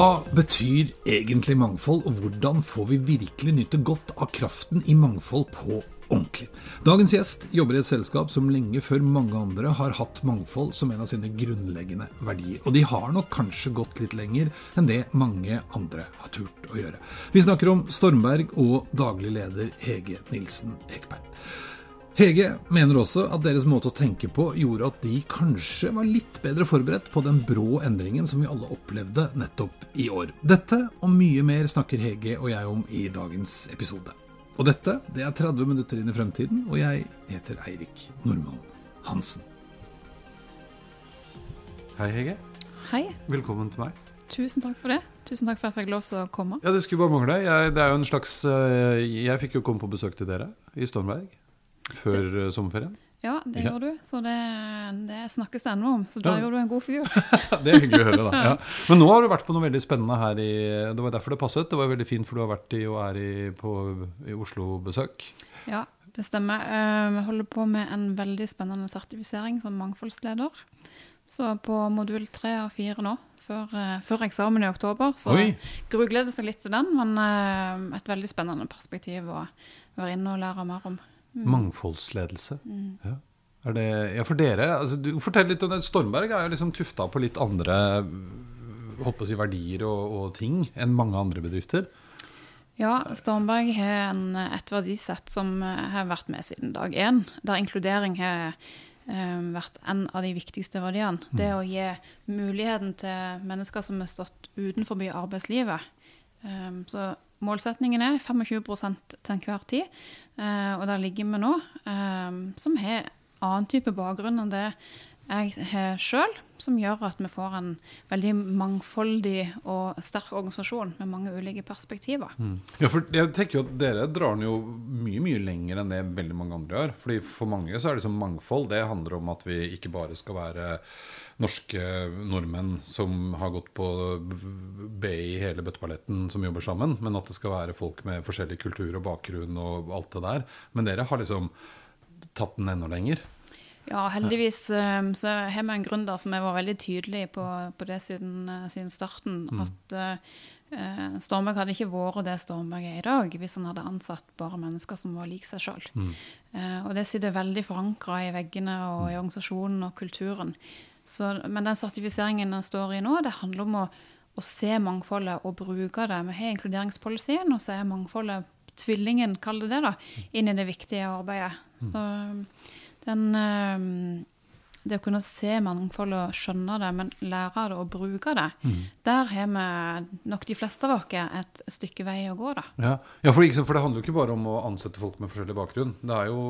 Hva betyr egentlig mangfold, og hvordan får vi virkelig nyte godt av kraften i mangfold på ordentlig? Dagens gjest jobber i et selskap som lenge før mange andre har hatt mangfold som en av sine grunnleggende verdier. Og de har nok kanskje gått litt lenger enn det mange andre har turt å gjøre. Vi snakker om Stormberg og daglig leder Hege Nilsen Ekberg. Hege mener også at deres måte å tenke på gjorde at de kanskje var litt bedre forberedt på den brå endringen som vi alle opplevde nettopp i år. Dette og mye mer snakker Hege og jeg om i dagens episode. Og dette det er 30 minutter inn i fremtiden, og jeg heter Eirik Normann Hansen. Hei, Hege. Hei. Velkommen til meg. Tusen takk for det. Tusen takk for at jeg fikk lov til å komme. Ja, Det skulle bare mangle. Jeg, det er jo en slags, eh, jeg fikk jo komme på besøk til dere i Stormberg før det, eh, sommerferien. Ja, det ja. gjorde du. Så det, det snakkes ennå om. Så da ja. gjorde du en god figur. det er hyggelig å høre, da. Ja. Men nå har du vært på noe veldig spennende her i Det var derfor det passet. Det var veldig fint, for du har vært i og er i, på, i Oslo-besøk. Ja, det stemmer. Eh, vi holder på med en veldig spennende sertifisering som mangfoldsleder. Så på modul tre av fire nå, før, eh, før, eksamen i oktober. Så grugleder seg litt til den, men et veldig spennende perspektiv å være inne og lære mer om. Mm. Mangfoldsledelse. Mm. Ja. Er det, ja, for dere, altså, du Fortell litt om det. Stormberg er jo liksom tufta på litt andre håper å si, verdier og, og, ting enn mange andre bedrifter. Ja, Stormberg har en, et verdisett som har vært med siden dag én. Der inkludering har um, vært en av de viktigste verdiene. Mm. Det å gi muligheten til mennesker som har stått utenfor arbeidslivet. Um, så målsetningen er 25 til enhver tid. Eh, og der ligger vi nå, eh, som har annen type bakgrunn enn det jeg sjøl, som gjør at vi får en veldig mangfoldig og sterk organisasjon med mange ulike perspektiver. Mm. Ja, for jeg tenker jo at Dere drar den jo mye mye lenger enn det veldig mange andre gjør. Fordi For mange så er det som mangfold. Det handler om at vi ikke bare skal være norske nordmenn som har gått på BI hele bøtteballetten som jobber sammen, men at det skal være folk med forskjellig kultur og bakgrunn og alt det der. Men dere har liksom tatt den enda lenger. Ja, heldigvis um, så har vi en gründer som har vært veldig tydelig på, på det siden, uh, siden starten. Mm. At uh, Stormberg hadde ikke vært det Stormberg er i dag hvis han hadde ansatt bare mennesker som var lik seg sjøl. Mm. Uh, og det sitter veldig forankra i veggene og i organisasjonen og kulturen. Så, men den sertifiseringen den står i nå, det handler om å, å se mangfoldet og bruke det. Vi har inkluderingspolicyen, og så er mangfoldet tvillingen, kall det det, da, inn i det viktige arbeidet. Mm. Så den ehm, det å kunne se mangfold og skjønne det, men lære det og bruke det, mm. der har vi nok de fleste av oss et stykke vei å gå. da. Ja, ja for, for, det handler jo ikke bare om å ansette folk med forskjellig bakgrunn. Det er jo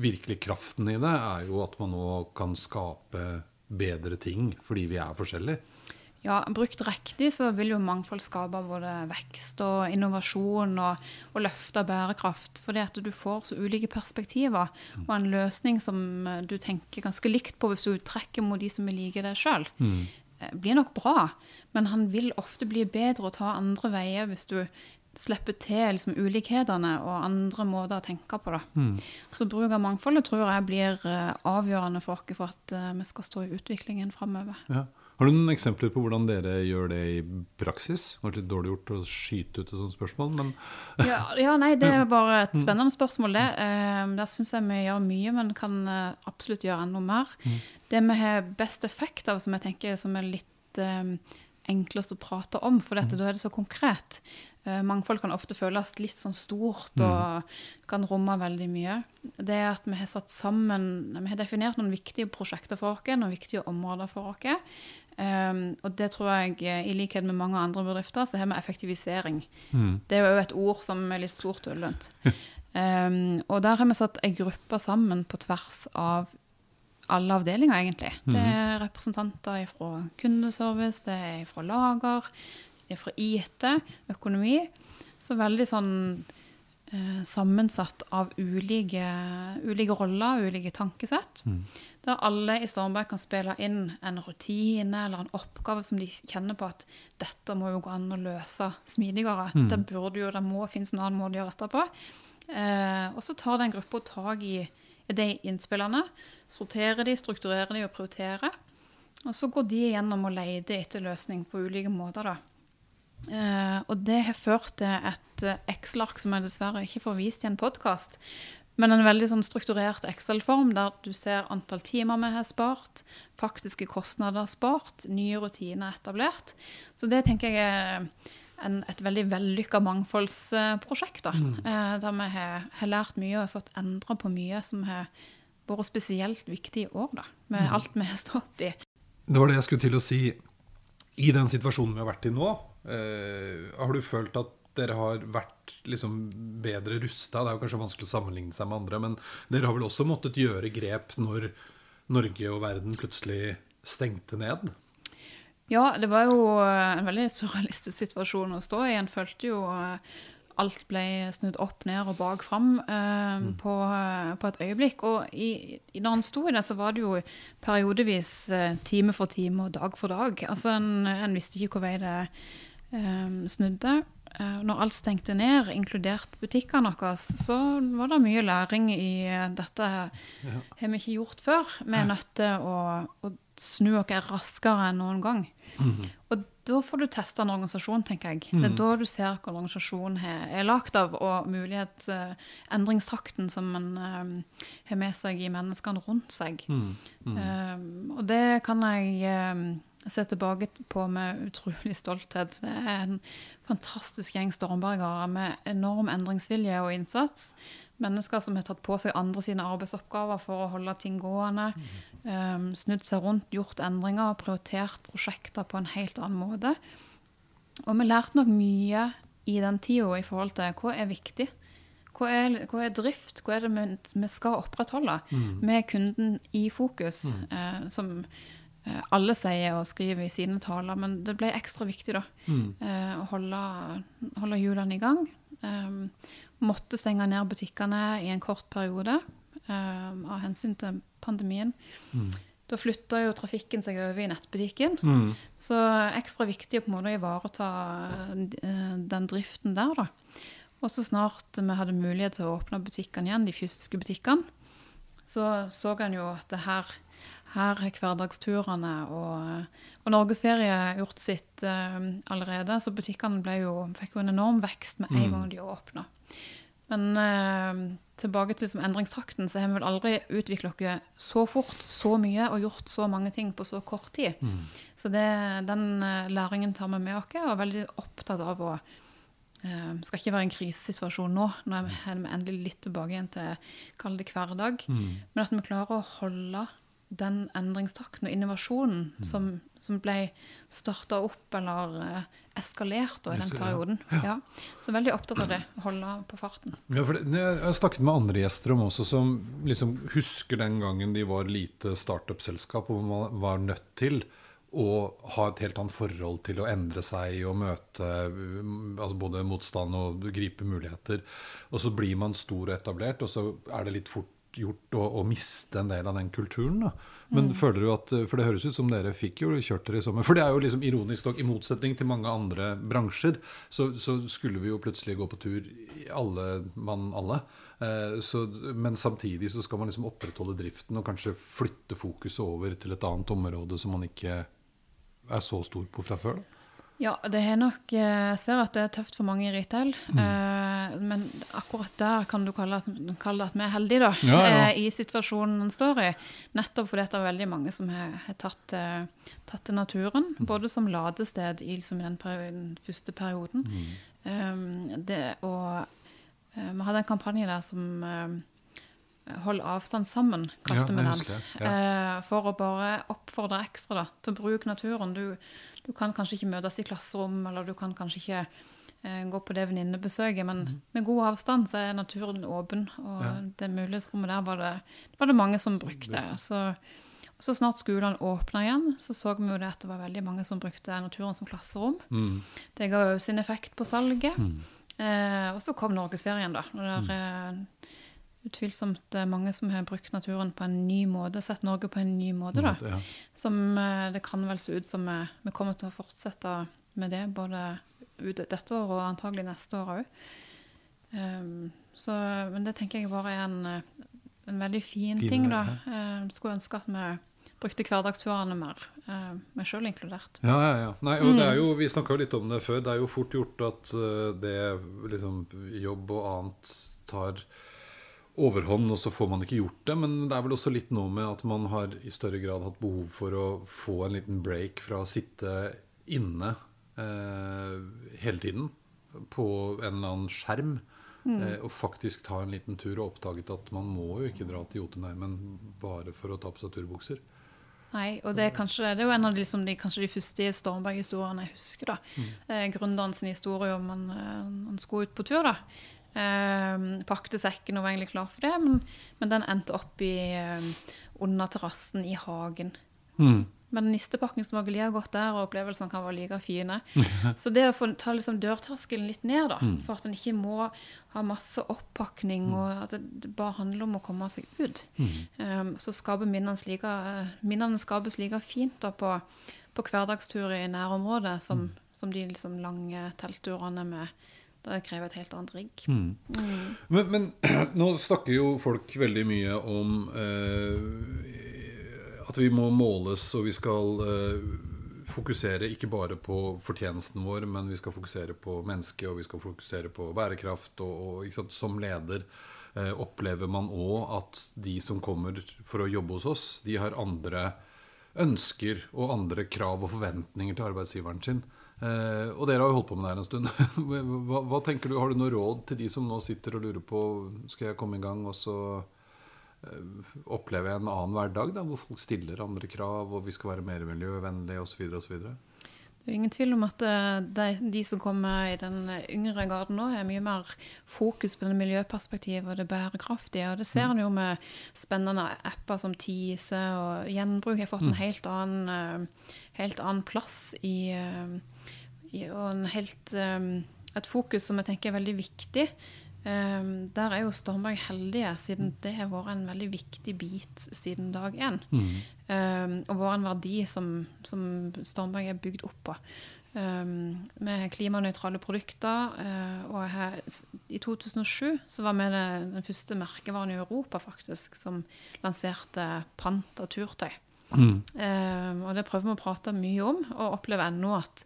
virkelig kraften i det er jo at man nå kan skape bedre ting fordi vi er forskjellige. Ja, Brukt riktig så vil jo mangfold skape både vekst og innovasjon og, og løfte bærekraft. Fordi at du får så ulike perspektiver og en løsning som du tenker ganske likt på hvis du trekker mot de som vil like deg sjøl. Mm. Eh, blir nok bra, men han vil ofte bli bedre å ta andre veier hvis du slipper til liksom, ulikhetene og andre måter å tenke på. Da. Mm. Så bruk av mangfoldet tror jeg blir uh, avgjørende for oss for at vi skal stå i utviklingen framover. Ja. Har du noen eksempler på hvordan dere gjør det i praksis? Det var litt dårlig gjort å skyte ut et sånt spørsmål, men ja, ja, nei, det er bare et mm. spennende spørsmål, det. Uh, der syns jeg vi gjør mye, men kan absolutt gjøre enda mer. Mm. Det vi har best effekt av, som jeg tenker som er litt enklest å prate om, for dette, mm. da er det så konkret. Uh, mangfold kan ofte føles litt sånn stort og kan romme veldig mye. Det er at vi har satt sammen Vi har definert noen viktige prosjekter for oss, noen viktige områder for oss. Um, og det tror jeg, eh, i likhet med mange andre bedrifter, så har vi effektivisering. Mm. Det er jo et ord som er litt stort og ullent. Um, og der har vi satt ei gruppe sammen på tvers av alle avdelinger, egentlig. Det er representanter fra kundeservice, det er fra lager, det er fra IT, økonomi. Så veldig sånn eh, sammensatt av ulike, ulike roller, ulike tankesett. Der alle i Stormberg kan spille inn en rutine eller en oppgave som de kjenner på at dette må jo gå an å løse smidigere. Det burde jo, det må finnes en annen måte å gjøre dette på. Eh, og så tar den gruppa tak i de innspillene, sorterer de, strukturerer de og prioriterer. Og så går de gjennom og leter etter løsning på ulike måter, da. Eh, og det har ført til et eh, Excel-ark som jeg dessverre ikke får vist i en podkast. Men en veldig sånn strukturert Excel-form der du ser antall timer vi har spart, faktiske kostnader spart, nye rutiner etablert. Så det tenker jeg er en, et veldig vellykka mangfoldsprosjekt. da, eh, Der vi har, har lært mye og har fått endra på mye som har vært spesielt viktig i år, da, med alt vi har stått i. Det var det jeg skulle til å si. I den situasjonen vi har vært i nå, eh, har du følt at dere har vært liksom bedre rusta? Det er jo kanskje vanskelig å sammenligne seg med andre, men dere har vel også måttet gjøre grep når Norge og verden plutselig stengte ned? Ja, det var jo eh, en veldig surrealistisk situasjon å stå i. En følte jo eh, alt ble snudd opp ned og bak fram eh, på, eh, på et øyeblikk. Og i, i, når en sto i det, så var det jo periodevis time for time og dag for dag. Altså En, en visste ikke hvor vei det eh, snudde. Eh, når alt stengte ned, inkludert butikkene våre, så var det mye læring i dette dette har vi ikke gjort før. Vi er nødt til å, å snu oss raskere enn noen gang. Og da får du testa en organisasjon, tenker jeg. Det er da du ser hva organisasjonen er, lagd av, og mulighet, eh, endringstakten som en eh, har med seg i menneskene rundt seg. Um, og det kan jeg eh, se tilbake på med utrolig stolthet. Det er en fantastisk gjeng stormbergere med enorm endringsvilje og innsats. Mennesker som har tatt på seg andre sine arbeidsoppgaver for å holde ting gående. Um, snudd seg rundt, gjort endringer, prioritert prosjekter på en helt annen måte. Og vi lærte nok mye i den tida i forhold til hva er viktig. Hva er, hva er drift? Hva er det vi, vi skal opprettholde? Med kunden i fokus, eh, som alle sier og skriver i sine taler. Men det ble ekstra viktig da, mm. å holde, holde hjulene i gang. Um, måtte stenge ned butikkene i en kort periode um, av hensyn til pandemien. Da flytta jo trafikken seg over i nettbutikken. Så ekstra viktig å på en måte ivareta eh, den driften der, da. Og så snart vi hadde mulighet til å åpne butikkene igjen, de fysiske butikkene, så så en jo at det her, her har hverdagsturene og, og Norgesferie gjort sitt uh, allerede. Så butikkene jo, fikk jo en enorm vekst med en gang de åpna. Men uh, tilbake til liksom, endringstakten, så har vi vel aldri utvikla oss så fort, så mye og gjort så mange ting på så kort tid. Så det, den uh, læringen tar vi med oss, og er veldig opptatt av å eh, skal ikke være en krisesituasjon nå, nå er vi er endelig litt tilbake igjen til kall det hverdag. Men at vi klarer å holde den endringstakten og innovasjonen som, som ble starta opp eller uh, eskalert da, i den perioden. Ja. Så veldig opptatt av det, holde på farten. Ja, for det, Jeg har snakket med andre gjester om også som liksom husker den gangen de var lite startup-selskap, og man var nødt til å ha et helt annet forhold til å endre seg og møte um, altså både motstand og gripe muligheter. Og så blir man stor og etablert, og så er det litt fort gjort å, å miste en del av den kulturen. da. Men føler du at, For det høres ut som dere fikk jo kjørt dere i sommer. For det er jo liksom ironisk nok, i motsetning til mange andre bransjer, så, så skulle vi jo plutselig gå på tur alle mann alle. Eh, så, men samtidig så skal man liksom opprettholde driften og kanskje flytte fokuset over til et annet område som man ikke er så stor på fra før. da. Ja, det er nok Jeg ser at det er tøft for mange i retail. Eh, men akkurat der kan du kalle, at, kalle det at vi er heldige, da. Ja, ja. Eh, I situasjonen en står i. Nettopp fordi det er veldig mange som har, har tatt, eh, tatt til naturen. Både som ladested i, liksom, den, perioden, den første perioden. Um, det, og eh, vi hadde en kampanje der som eh, Hold avstand sammen, kalte vi ja, den. Ja. Eh, for å bare oppfordre ekstra da, til å bruke naturen. Du, du kan kanskje ikke møtes i klasserom, eller du kan kanskje ikke eh, gå på det venninnebesøket, men med god avstand så er naturen åpen. Og Ja. det mulighetsrommet der var det, var det mange som brukte. Så, så snart skolene åpna igjen, så så vi jo det at det var veldig mange som brukte naturen som klasserom. Mm. Det ga jo sin effekt på salget. Eh, og så kom norgesferien, da. når Mm. det eh, utvilsomt eh, mange som har brukt naturen på en ny måte, sett Norge på en ny måte, da. Ja. Som eh, det kan vel se ut som vi, vi kommer til å fortsette med det både ut dette året og antagelig neste år òg. så, men det tenker jeg bare er en, eh, en veldig fin, Fin, ting, da. ja. Eh, skulle ønske at vi brukte hverdagsturene mer, uh, meg sjøl inkludert. Ja, ja, ja. Nei, og det er Mm. jo, vi snakka litt om det før. Det er jo fort gjort at eh, det liksom jobb og annet tar overhånd, og så får man ikke gjort det. Men det er vel også litt noe med at man har i større grad hatt behov for å få en liten break fra å sitte inne eh, hele tiden på en eller annen skjerm. Eh, og faktisk ta en liten tur og oppdaget at man må jo ikke dra til Jotunheimen bare for å ta på seg turbukser. Nei, og det er, kanskje, det er jo en av de, liksom, de, de første Stormberg-historiene jeg husker. da. Eh, Gründeren sin historie om han, eh, han skulle ut på tur. da. Eh, pakte sekken og var egentlig klar for det, men, men den endte opp i, eh, under terrassen i hagen. Men nistepakning smaker har godt der, og opplevelsene kan være like fine. Så det å få ta liksom dørterskelen litt ned, da, for at en ikke må ha masse oppakning, og at det, bare handler om å komme seg ut, um, så skaper minnene, like, eh, minnene skapes like fint da, på, på hverdagsturer i nærområdet som, som de liksom lange teltturene med det krever et helt annet rigg. Men, men nå snakker jo folk veldig mye om eh, at vi må måles, og vi skal eh, fokusere ikke bare på fortjenesten vår, men vi skal fokusere på mennesket, og vi skal fokusere på bærekraft. Og, og sant? Som leder eh, opplever man òg at de som kommer for å jobbe hos oss, de har andre ønsker og andre krav og forventninger til arbeidsgiveren sin. Eh, og dere har jo holdt på med det her en stund. hva, hva tenker du, Har du noe råd til de som nå sitter og lurer på Skal jeg komme i gang, og så eh, opplever jeg en annen hverdag da, hvor folk stiller andre krav, og vi skal være mer miljøvennlige osv. Det er jo ingen tvil om at eh, de, de som kommer i den yngre garden nå, er mye mer fokus på det miljøperspektivet og det bærekraftige. Og det ser en jo med spennende apper som Tise og gjenbruk Jeg har fått en helt annen, eh, helt annen plass eh, i Og en helt, eh, et fokus som jeg tenker er veldig viktig. Eh, der er jo Stormberg heldige, siden det har vært en veldig viktig bit siden dag én. Um, og vært en verdi som, som Stormberg er bygd opp på. Med klimanøytrale produkter. uh, og her, I 2007 så var vi den første merkevaren i Europa faktisk som lanserte pant av turtøy. Um, og det prøver vi å prate mye om, og opplever ennå at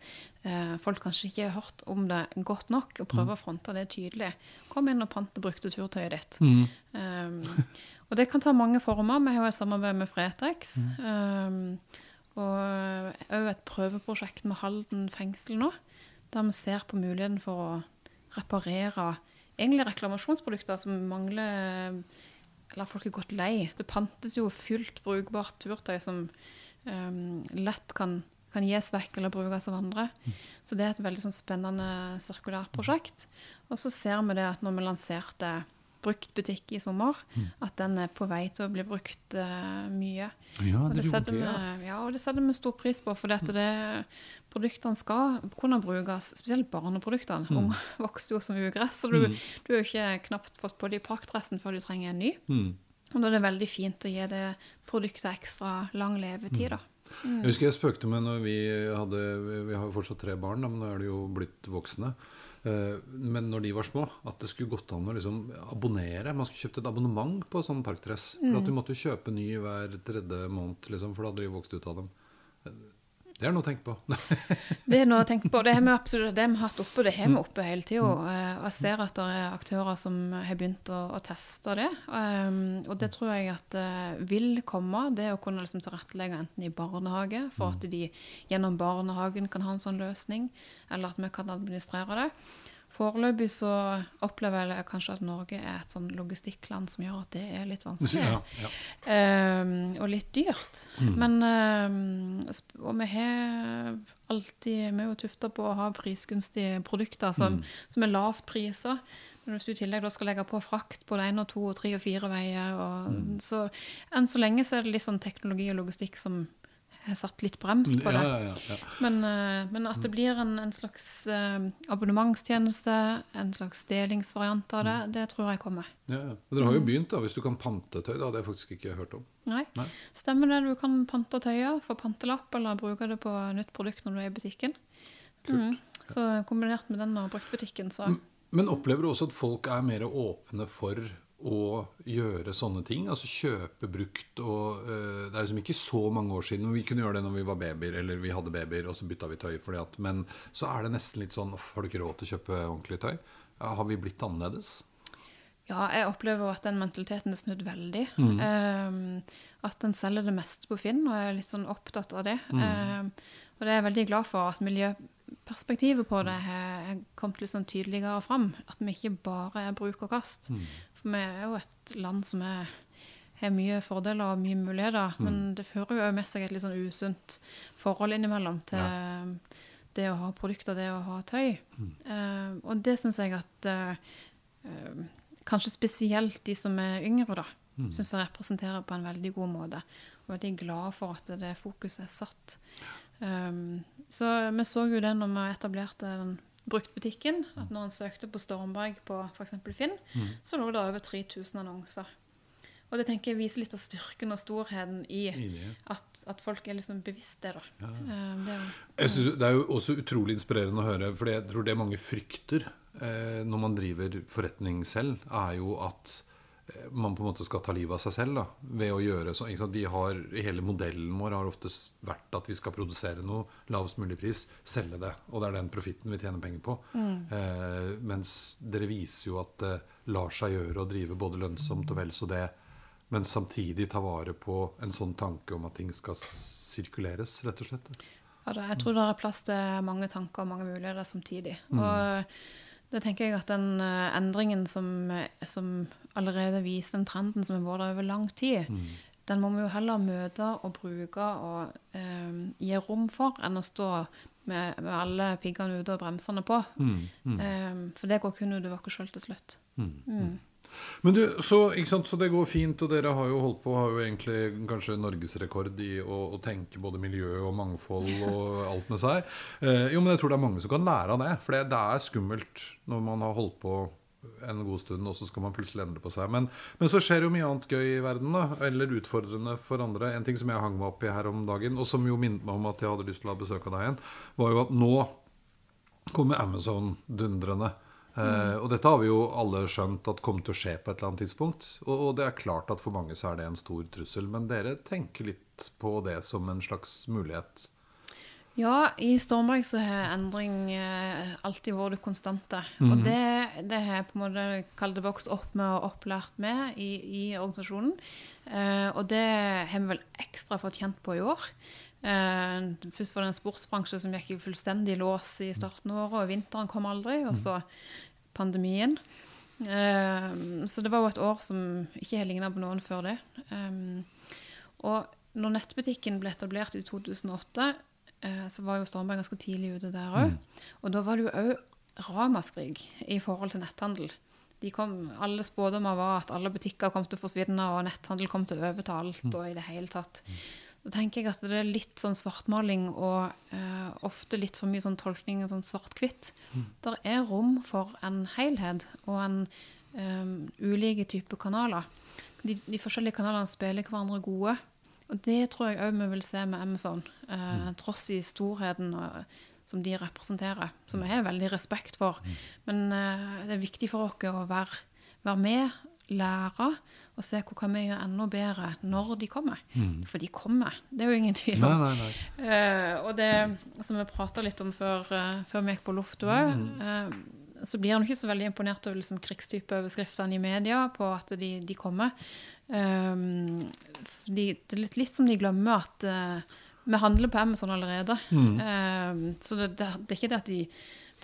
folk kanskje ikke har hørt om det godt nok, og prøver å fronte det tydelig. Kom inn og pant det brukte turtøyet ditt. Um, og det kan ta mange former. Vi har et samarbeid med Fretex. Um, og òg et prøveprosjekt med Halden fengsel nå, der vi ser på muligheten for å reparere egentlig reklamasjonsprodukter som mangler Eller folk er gått lei. Det pantes jo fullt brukbart turtøy som um, lett kan, kan gis vekk eller brukes av andre. Så det er et veldig sånn spennende sirkulært prosjekt. Og så ser vi det at når vi lanserte bruktbutikk i sommer, at den er på vei til å bli brukt uh, mye. Ja, Og det, setter vi, ja. og det setter vi stor pris på, for dette det, produktene skal kunne brukes, spesielt barneproduktene. Mm. Unger vokser jo som ugress, så du, du har jo ikke knapt fått på de parkdressen før du trenger en ny. Mm. Og da er det veldig fint å gi det produktet ekstra lang levetid, da. Jeg husker jeg spøkte med når vi hadde Vi har jo fortsatt tre barn, da, men nå er de jo blitt voksne. Eh, Men når de var små, at det skulle gått an å liksom abonnere. Man skulle kjøpt et abonnement på sånn parkdress. For at du måtte kjøpe ny hver tredje måned, liksom, for da hadde de vokst ut av dem. Det er noe å tenke på. Det er noe å tenke på. Det har vi absolutt det har vi hatt oppe, det har vi oppe hele tida. Og jeg ser at det er aktører som har begynt å, å teste det. Um, og det tror jeg at uh, vil komme. Det å kunne liksom tilrettelegge enten i barnehage, for at de gjennom barnehagen kan ha en sånn løsning, eller at vi kan administrere det. Foreløpig så opplever jeg kanskje at Norge er et sånn logistikkland som gjør at det er litt vanskelig. Ja, ja. Um, og litt dyrt. Men um, Og vi har alltid Vi er jo tufta på å ha prisgunstige produkter som, som er lavt priser. Men hvis du i tillegg da skal legge på frakt på det ene og to og tre og fire veier og, Så enn så lenge så er det litt sånn teknologi og logistikk som satt litt brems på det. Ja, ja, ja. Men, eh, men at det blir en, en slags eh, abonnementstjeneste, en slags delingsvariant av det, det tror jeg kommer. Ja, ja. Men Dere har jo begynt, da, hvis du kan pante tøy. Det har jeg faktisk ikke hørt om. Nei. Nei. Stemmer det. Du kan pante tøyer, få pantelapp, eller bruke det på nytt produkt når du er i butikken. Mm. Så kombinert med den og bruktbutikken, så Men opplever du også at folk er mer åpne for å gjøre sånne ting? Altså kjøpe brukt og uh, Det er liksom ikke så mange år siden. Vi kunne gjøre det når vi var babyer, eller vi hadde babyer, og så bytta vi tøy fordi at Men så er det nesten litt sånn har du ikke råd til å kjøpe ordentlig tøy? Ja, har vi blitt annerledes? Ja, jeg opplever at den mentaliteten er snudd veldig. Mm. Eh, at den selger det meste på Finn, og jeg er litt sånn opptatt av det. Mm. Eh, og det er jeg veldig glad for at miljøperspektivet på det har kommet litt sånn tydeligere fram. At vi ikke bare er bruk og kast. Mm. For vi er jo et land som er, har mye fordeler og mye muligheter. Mm. Men det fører jo med seg et litt sånn usunt forhold innimellom til det å ha produkter, det å ha tøy. Mm. Uh, og det syns jeg at uh, kanskje spesielt de som er yngre, da, Mm. syns jeg representerer på en veldig god måte. Og veldig glad for at det fokuset er satt. Um, så vi så jo det når vi etablerte den bruktbutikken, at når en søkte på Stormberg på f.eks. Finn, Mm. så lå det over 3000 annonser. Og det tenker jeg viser litt av styrken og storheten i I at, at folk er liksom bevisst det, da. Ja. det er jo, Jeg synes, det er jo også utrolig inspirerende å høre, for jeg tror det mange frykter eh, når man driver forretning selv, er jo at eh, man på en måte skal ta livet av seg selv da, ved å gjøre? Vi har, Hele modellen vår har ofte vært at vi skal produsere noe, lavest mulig pris, selge det. Og det er den profitten vi tjener penger på. Eh, mens dere viser jo at det lar seg gjøre å drive både lønnsomt og vel så det, men samtidig ta vare på en sånn tanke om at ting skal sirkuleres, rett og slett. Ja, da, jeg tror det er plass til mange tanker og mange muligheter samtidig. Og det tenker jeg at den eh, endringen som, eh, som allerede viser den trenden som har vært der over lang tid, den må vi jo heller møte og bruke og eh, gi rom for, enn å stå med, med alle piggene ute og bremsene på. Eh, for det går kun utover oss sjøl til slutt. Mm. Men du, så, sant, så det går fint, og dere har jo holdt på har jo egentlig kanskje norgesrekord i å, å tenke både miljø og mangfold og alt med seg. Eh, jo, men jeg tror det er mange som kan lære av det. For det, det er skummelt når man har holdt på en god stund, og så skal man plutselig endre på seg. Men, men så skjer jo mye annet gøy i verden, da. Eller utfordrende for andre. En ting som jeg hang meg opp i her om dagen, og som jo minnet meg om at jeg hadde lyst til å ha besøk av deg igjen, var jo at nå kommer Amazon dundrende. Eh, og dette har vi jo alle skjønt at kommer til å skje på et eller annet tidspunkt. Og, og det er klart at for mange så er det en stor trussel. Men dere tenker litt på det som en slags mulighet. Ja, i Stormberg så har endring eh, alltid vært det konstante. Og det, det har jeg på en måte kalt vokst opp med og opplært med i, i organisasjonen. Eh, og det har vi vel ekstra fått kjent på i år. Uh, først var det en sportsbransje som gikk i fullstendig lås i starten av året, og vinteren kom aldri. Og så pandemien. Eh, så det var jo et år som ikke har ligna på noen før det. Eh, og når nettbutikken ble etablert i 2008, eh, så var jo Stormberg ganske tidlig ute der òg. Og da var det jo òg ramaskrik i forhold til netthandel. De kom, alle spådommer var at alle butikker kom til å forsvinne, og netthandel kom til å overta alt. og i det hele tatt. Da tenker jeg at det er litt sånn svartmaling og eh, ofte litt for mye sånn tolkning sånn svart-hvitt. Der er rom for en helhet og en um, ulike typer kanaler. De, de forskjellige kanalene spiller hverandre gode. Og det tror jeg òg vi vil se med Amazon, eh, tross i storheten og, som de representerer, som jeg har veldig respekt for. Men eh, det er viktig for oss å være, være med, lære, og se hvor kan vi gjøre enda bedre når de kommer. For de kommer, det er jo ingen tvil om. Nei, nei, nei. Uh, og det som vi prata litt om før, uh, før vi gikk på lufta òg, så blir han ikke så veldig imponert over liksom, krigstypeoverskriftene i media på at de, de kommer. Um, de, det er litt, litt som de glemmer at vi handler på Amazon allerede. Eh, så det, det, det er ikke det at de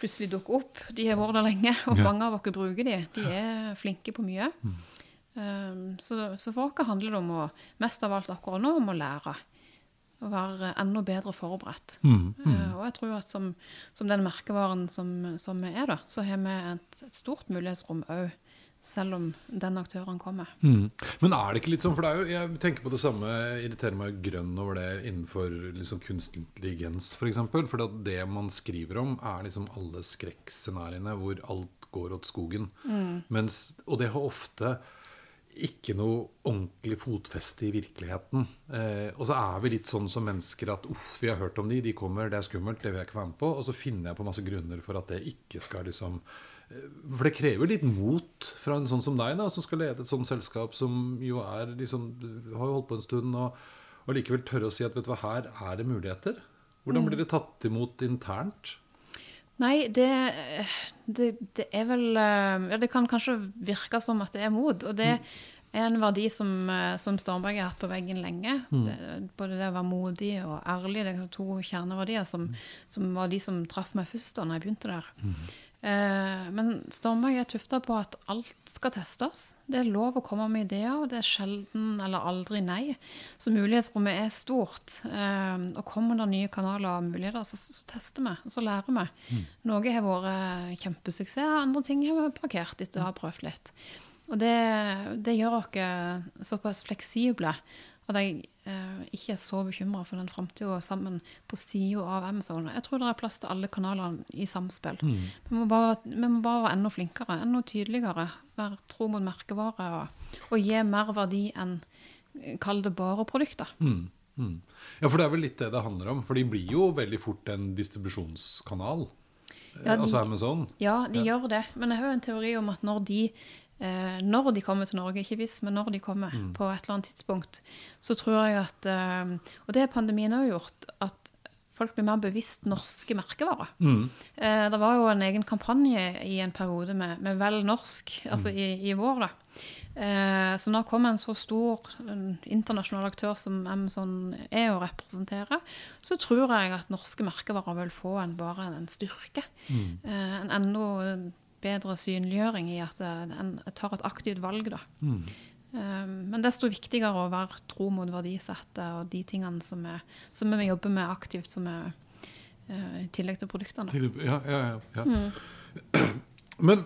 plutselig dukker opp. De har vært der lenge, og Ja. mange av oss bruker de. De er flinke på mye. Eh, så, så for oss handler det om å, mest av alt akkurat nå, om å lære. Å være enda bedre forberedt. Mm. Eh, og jeg tror at som, som den merkevaren som, som vi er, da, så har vi et, et stort mulighetsrom òg, selv om den aktøren kommer. Mm. Men er det ikke litt sånn, for det er jo, jeg tenker på det samme, jeg irriterer meg grønn over det innenfor liksom kunstig intelligens f.eks. For, eksempel, for at det man skriver om, er liksom alle skrekkscenarioene hvor alt går åt skogen. Mens, og det har ofte ikke noe ordentlig fotfeste i virkeligheten. Eh, og så er vi litt sånn som mennesker at uff, vi har hørt om de, de kommer, det er skummelt, det vil jeg ikke være med på. Og så finner jeg på masse grunner for at det ikke skal liksom For det krever litt mot fra en sånn som deg, da, som skal lede et sånt selskap som jo er liksom Har jo holdt på en stund, og, og likevel tørre å si at vet du hva, her er det muligheter. Hvordan blir det tatt imot internt? Nei, det, det, det er vel eh, Ja, det kan kanskje virke som at det er mot. Og det er en verdi som, eh, som Stormberg har hatt på veggen lenge. Det, både det å være modig og ærlig. Det er to kjerneverdier som, som var de som traff meg først da når jeg begynte der. Eh, men Stormberg er tufta på at alt skal testes. Det er lov å komme med ideer, og det er sjelden eller aldri nei. Så mulighetsrommet er stort. Eh, og kommer det nye kanaler og muligheter, så, så tester vi, og så lærer vi. Noe har vært kjempesuksess, andre ting har vi parkert etter å ha prøvd litt. Og det, det gjør oss såpass fleksible at jeg ikke er så bekymra for den framtida sammen på sida av Amazon. Jeg tror det er plass til alle kanalene i samspill. Vi, må bare, vi må bare være enda flinkere, enda tydeligere. Være tro mot merkevare og, og gi mer verdi enn eh, Kall det bare produkter. Mm. Mm. Ja, for det er vel litt det det handler om. For de blir jo veldig fort en distribusjonskanal. Eh, Ja, de- altså Amazon. Ja, de gjør det. Men jeg har jo en teori om at når de eh, når de kommer til Norge, ikke hvis, men når de kommer på et eller annet tidspunkt, så tror jeg at eh, Og det har pandemien òg gjort. At folk blir mer bevisst norske merkevarer. Mm. Eh, det var jo en egen kampanje i en periode med, med Vel norsk, altså i, i vår. da. Eh, så når det kommer en så stor en internasjonal aktør som Amazon er å representere, så tror jeg at norske merkevarer vil få en, bare en styrke. Eh, en enda bedre synliggjøring i at eh, en tar et aktivt valg, da. Eh, Men desto viktigere å være tro mot verdisettet og de tingene som, er, som vi jobber med aktivt, som er eh, i tillegg til produktene. Ja, ja, ja, Mm. Men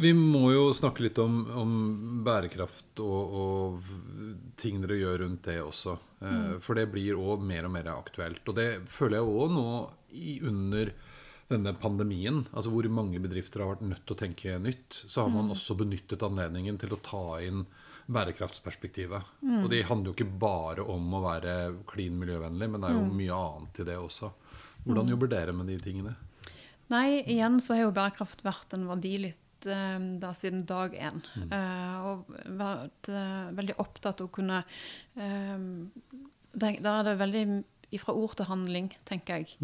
vi må jo snakke litt om, om bærekraft og, og ting dere gjør rundt det også. Mm. For det blir òg mer og mer aktuelt. Og det føler jeg òg nå i, under denne pandemien, altså hvor mange bedrifter har vært nødt til å tenke nytt, så har man også benyttet anledningen til å ta inn bærekraftsperspektivet. Og det handler jo ikke bare om å være klin miljøvennlig, men det er jo mye annet i det også. Hvordan jobber dere med de tingene? Nei, igjen så har jo bærekraft vært en verdi litt eh, da siden dag én. Eh, og vært eh, veldig opptatt av å kunne eh, der er det veldig ifra ord til handling, tenker jeg.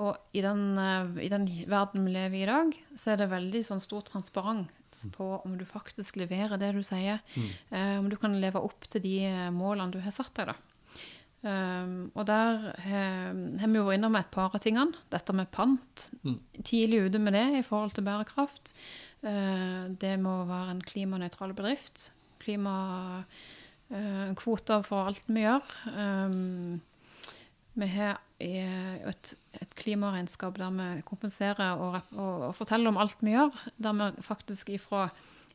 Og i den, eh, i den verden vi lever i i dag, så er det veldig sånn stor transparens på om du faktisk leverer det du sier. Eh, om du kan leve opp til de eh, målene du har satt deg, da. Um, og der har har vi jo vært innom et par av tingene. Dette med pant. Tidlig ute med det i forhold til bærekraft. Uh, det må være en klimanøytral bedrift. Klimakvoter for alt vi gjør. Um, vi har eh, et, et klimaregnskap der vi kompenserer og, og, og forteller om alt vi gjør. Der vi faktisk ifra,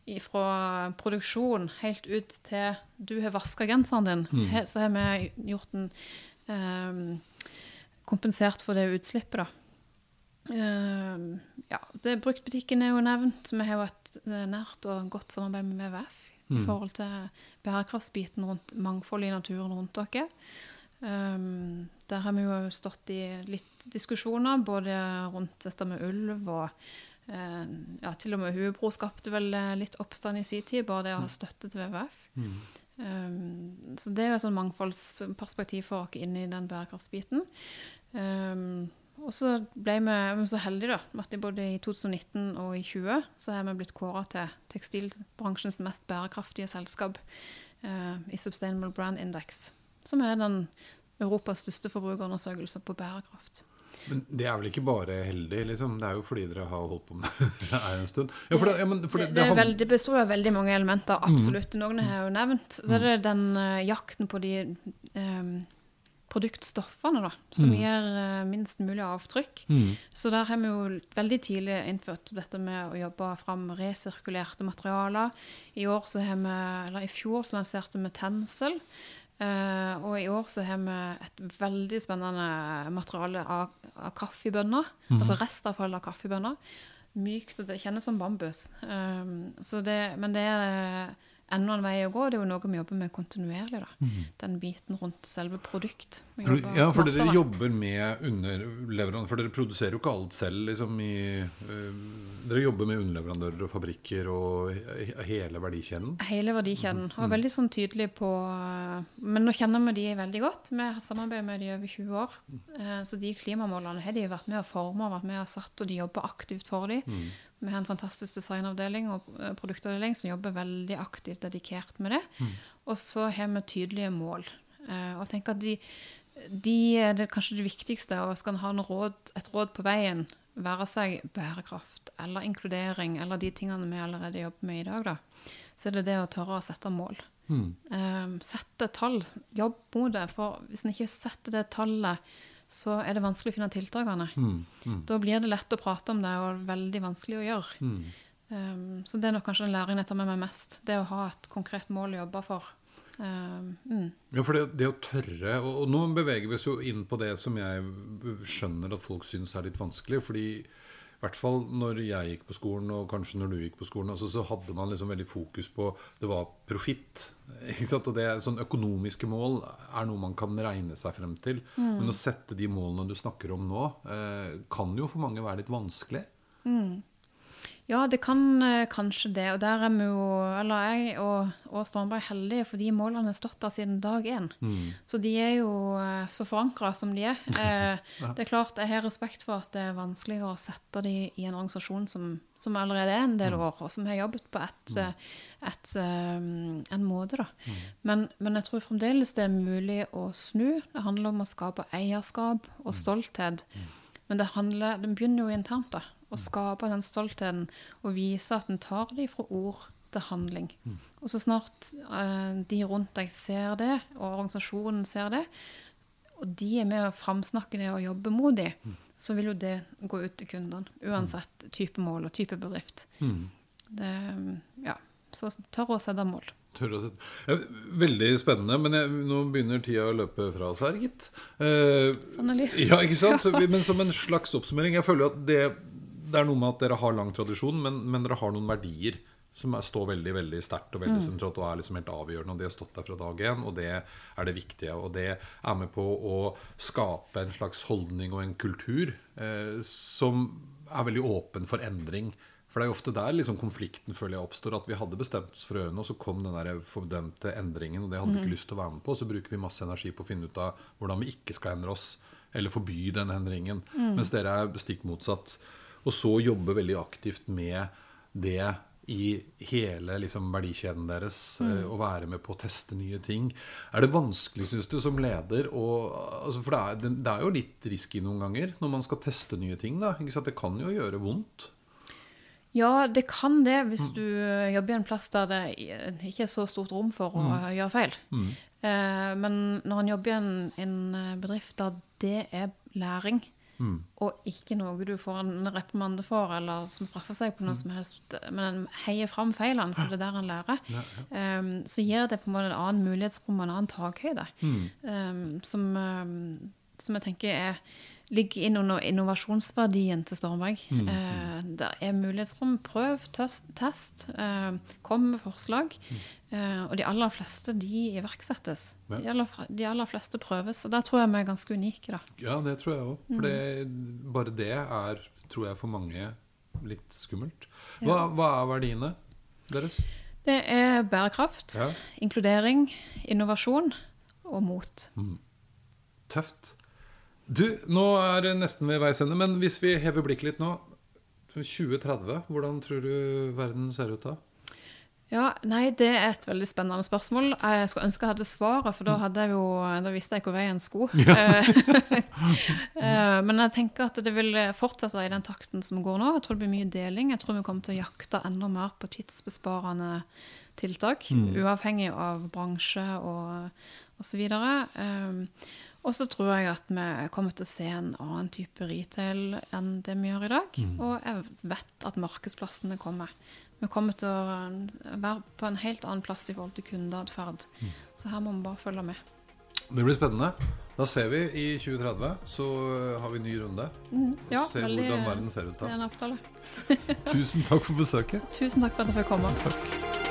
ifra produksjon helt ut til du har vaska genseren din, he, så har vi gjort en eh, Kompensert for det utslippet, da. Uh, ja, det Bruktbutikken er jo nevnt. Vi har jo et eh, nært og godt samarbeid med WWF i forhold til bærekraftsbiten rundt mangfold i naturen rundt dere. Um, der har vi jo stått i litt diskusjoner, både rundt dette med ulv og uh, ja, Til og med Hubro skapte vel eh, litt oppstand i sin tid, bare det å ha støtte til WWF. Um, så det er jo et sånn mangfoldsperspektiv for oss inn i den bærekraftsbiten. Um, og så ble vi, vi så heldige da, at både i 2019 og i 2020 så er vi blitt kåra til tekstilbransjens mest bærekraftige selskap uh, i Sustainable Brand Index. Som er den Europas største forbrukerundersøkelse på bærekraft. Men det er vel ikke bare heldig, liksom? Det er jo fordi dere har holdt på med det en stund. Ja, det, ja, det, det, det, veld, det, består av veldig mange elementer, absolutt. Mm. Noen har jeg jo nevnt. Så er det den uh, jakten på de um, produktstoffene da, som mm. gir uh, minst mulig avtrykk. Mm. Så der har vi jo veldig tidlig innført dette med å jobbe fram resirkulerte materialer. I, år så har vi, eller I fjor så lanserte vi Tensel. Uh, og i år så har vi et veldig spennende materiale av, av kaffebønner. Mm. Altså restavfall av kaffebønner. Mykt, og det kjennes som bambus. Um, det, men det er enda en vei å gå. Det er jo noe vi jobber med kontinuerlig. da. Mm. Den biten rundt selve produkt. Ja, for dere jobber med underleverandører. For dere produserer jo ikke alt selv. liksom i... Uh, dere jobber med underleverandører og fabrikker og hele verdikjeden? Hele verdikjeden. Og veldig sånn tydelig på Men nå kjenner vi de veldig godt. Vi har samarbeidet med de over 20 år. Uh, så de klimamålene har de vært med å forme, vært med og satt, og de jobber aktivt for dem. Mm. Vi har en fantastisk designavdeling og eh, produktavdeling som jobber veldig aktivt dedikert med det. Mm. Og så har vi tydelige mål. Uh, og jeg tenker at de, de er det kanskje det viktigste. Og skal en ha råd, et råd på veien, være seg bærekraft eller inkludering eller de tingene vi allerede jobber med i dag, da, så er det det å tørre å sette mål. Mm. Um, sette tall. Jobb mot det. For hvis en ikke setter det tallet så er det vanskelig å finne tiltakene. Mm, mm. Da blir det lett å prate om det, og veldig vanskelig å gjøre. Mm. Um, så det er nok kanskje den læringen jeg tar med meg mest. Det å ha et konkret mål å jobbe for. Um, ja, for det, det, å tørre og, og, nå beveger vi oss jo inn på det som jeg skjønner at folk syns er litt vanskelig. fordi hvert fall når jeg gikk på skolen, og kanskje når du gikk på skolen, altså, så hadde man liksom veldig fokus på det var profitt. Og det, sånn Økonomiske mål er noe man kan regne seg frem til. Mm. Men å sette de målene du snakker om nå, eh, kan jo for mange være litt vanskelig. Mm. Ja, det kan eh, kanskje det. Og der er vi jo, eller jeg og, og Strandberg heldige, for de målene har stått der siden dag én. Mm. Så de er jo eh, så forankra som de er. Eh, ja. Det er klart, Jeg har respekt for at det er vanskeligere å sette de i en organisasjon som, som allerede er en del mm. år, og som har jobbet på et, mm. et, en måte. da. Mm. Men, men, jeg tror fremdeles det er mulig å snu. Det handler om å skape eierskap og stolthet. Men det, handler, det begynner jo internt. da og skape den stoltheten og vise at en tar det fra ord til handling. Mm. Og så snart uh, de rundt deg ser det, og organisasjonen ser det, og de er med å framsnakke det og jobbe mot det, mm. så vil jo det gå ut til kundene. Uansett type mål og type bedrift. Mm. Det, ja, så tør å sette mål. Veldig spennende, men jeg, nå begynner tida å løpe fra oss her, gitt. Eh, Sannelig. Ja, ikke sant? Men som en slags oppsummering Jeg føler at det det er noe med at dere har lang tradisjon, men, men dere har noen verdier som er, står veldig veldig sterkt og veldig mm. sentralt og er liksom helt avgjørende. Og det har stått der fra dag én, og det er det viktige. Og det er med på å skape en slags holdning og en kultur eh, som er veldig åpen for endring. For det er jo ofte der liksom konflikten føler jeg oppstår. At vi hadde bestemt oss for øynene, og så kom den der fordømte endringen. Og det hadde vi ikke mm. lyst til å være med på. Så bruker vi masse energi på å finne ut av hvordan vi ikke skal endre oss. Eller forby den endringen. Mm. Mens dere er stikk motsatt. Og så jobbe veldig aktivt med det i hele liksom, verdikjeden deres. Mm. Eh, å være med på å teste nye ting. Er det vanskelig, syns du, som leder å altså, For det er, det er, jo litt risky noen ganger når man skal teste nye ting. Da. Det kan jo gjøre vondt. Ja, det kan det hvis mm. du jobber i en plass der det ikke er så stort rom for å mm. gjøre feil. Mm. Eh, men når en jobber i en, en bedrift der det er læring, Mm. Og ikke noe du får en reprimande for, eller som straffer seg på noe mm. som helst, men en heier fram feilene, for det er der en lærer. Ja, ja. Um, så gir det på en måte en annen mulighetsrom og en annen takhøyde, mm. um, som, um, som, jeg tenker er ligger inn under innovasjonsverdien til Stormberg. Mm, mm. Eh, det er mulighetsrom. Prøv, test. test eh, kom med forslag. Mm. Eh, og de aller fleste de iverksettes. Ja. De, aller, de, aller, fleste prøves. Og der tror jeg vi er ganske unike. da. Ja, det tror jeg òg. For mm. bare det er, tror jeg, for mange litt skummelt. Hva, ja. hva er verdiene deres? Det er bærekraft, ja. inkludering, innovasjon og mot. Mm. Tøft. Du, nå er det nesten ved veis ende, men hvis vi hever blikket litt nå 2030, hvordan tror du verden ser ut da? Ja, nei, det er et veldig spennende spørsmål. Jeg skulle ønske jeg hadde svaret, for da, hadde jeg jo, da visste jeg hvor veien sko. Ja. Men jeg tenker at det vil fortsette i den takten som går nå. Jeg tror det blir mye deling. Jeg tror vi kommer til å jakte enda mer på tidsbesparende tiltak, uavhengig av bransje og osv. Um, og så tror jeg at vi kommer til å se en annen type retail enn det vi gjør i dag. Og jeg vet at markedsplassene kommer. Vi kommer til å være på en helt annen plass i forhold til kundeatferd. Så her må vi bare følge med. Det blir spennende. Da ser vi i 2030, så har vi en ny runde. Mm, ja, Se veldig- hvordan verden ser ut Det er en avtale. Tusen takk for besøket. Tusen takk for at jeg fikk komme. Takk.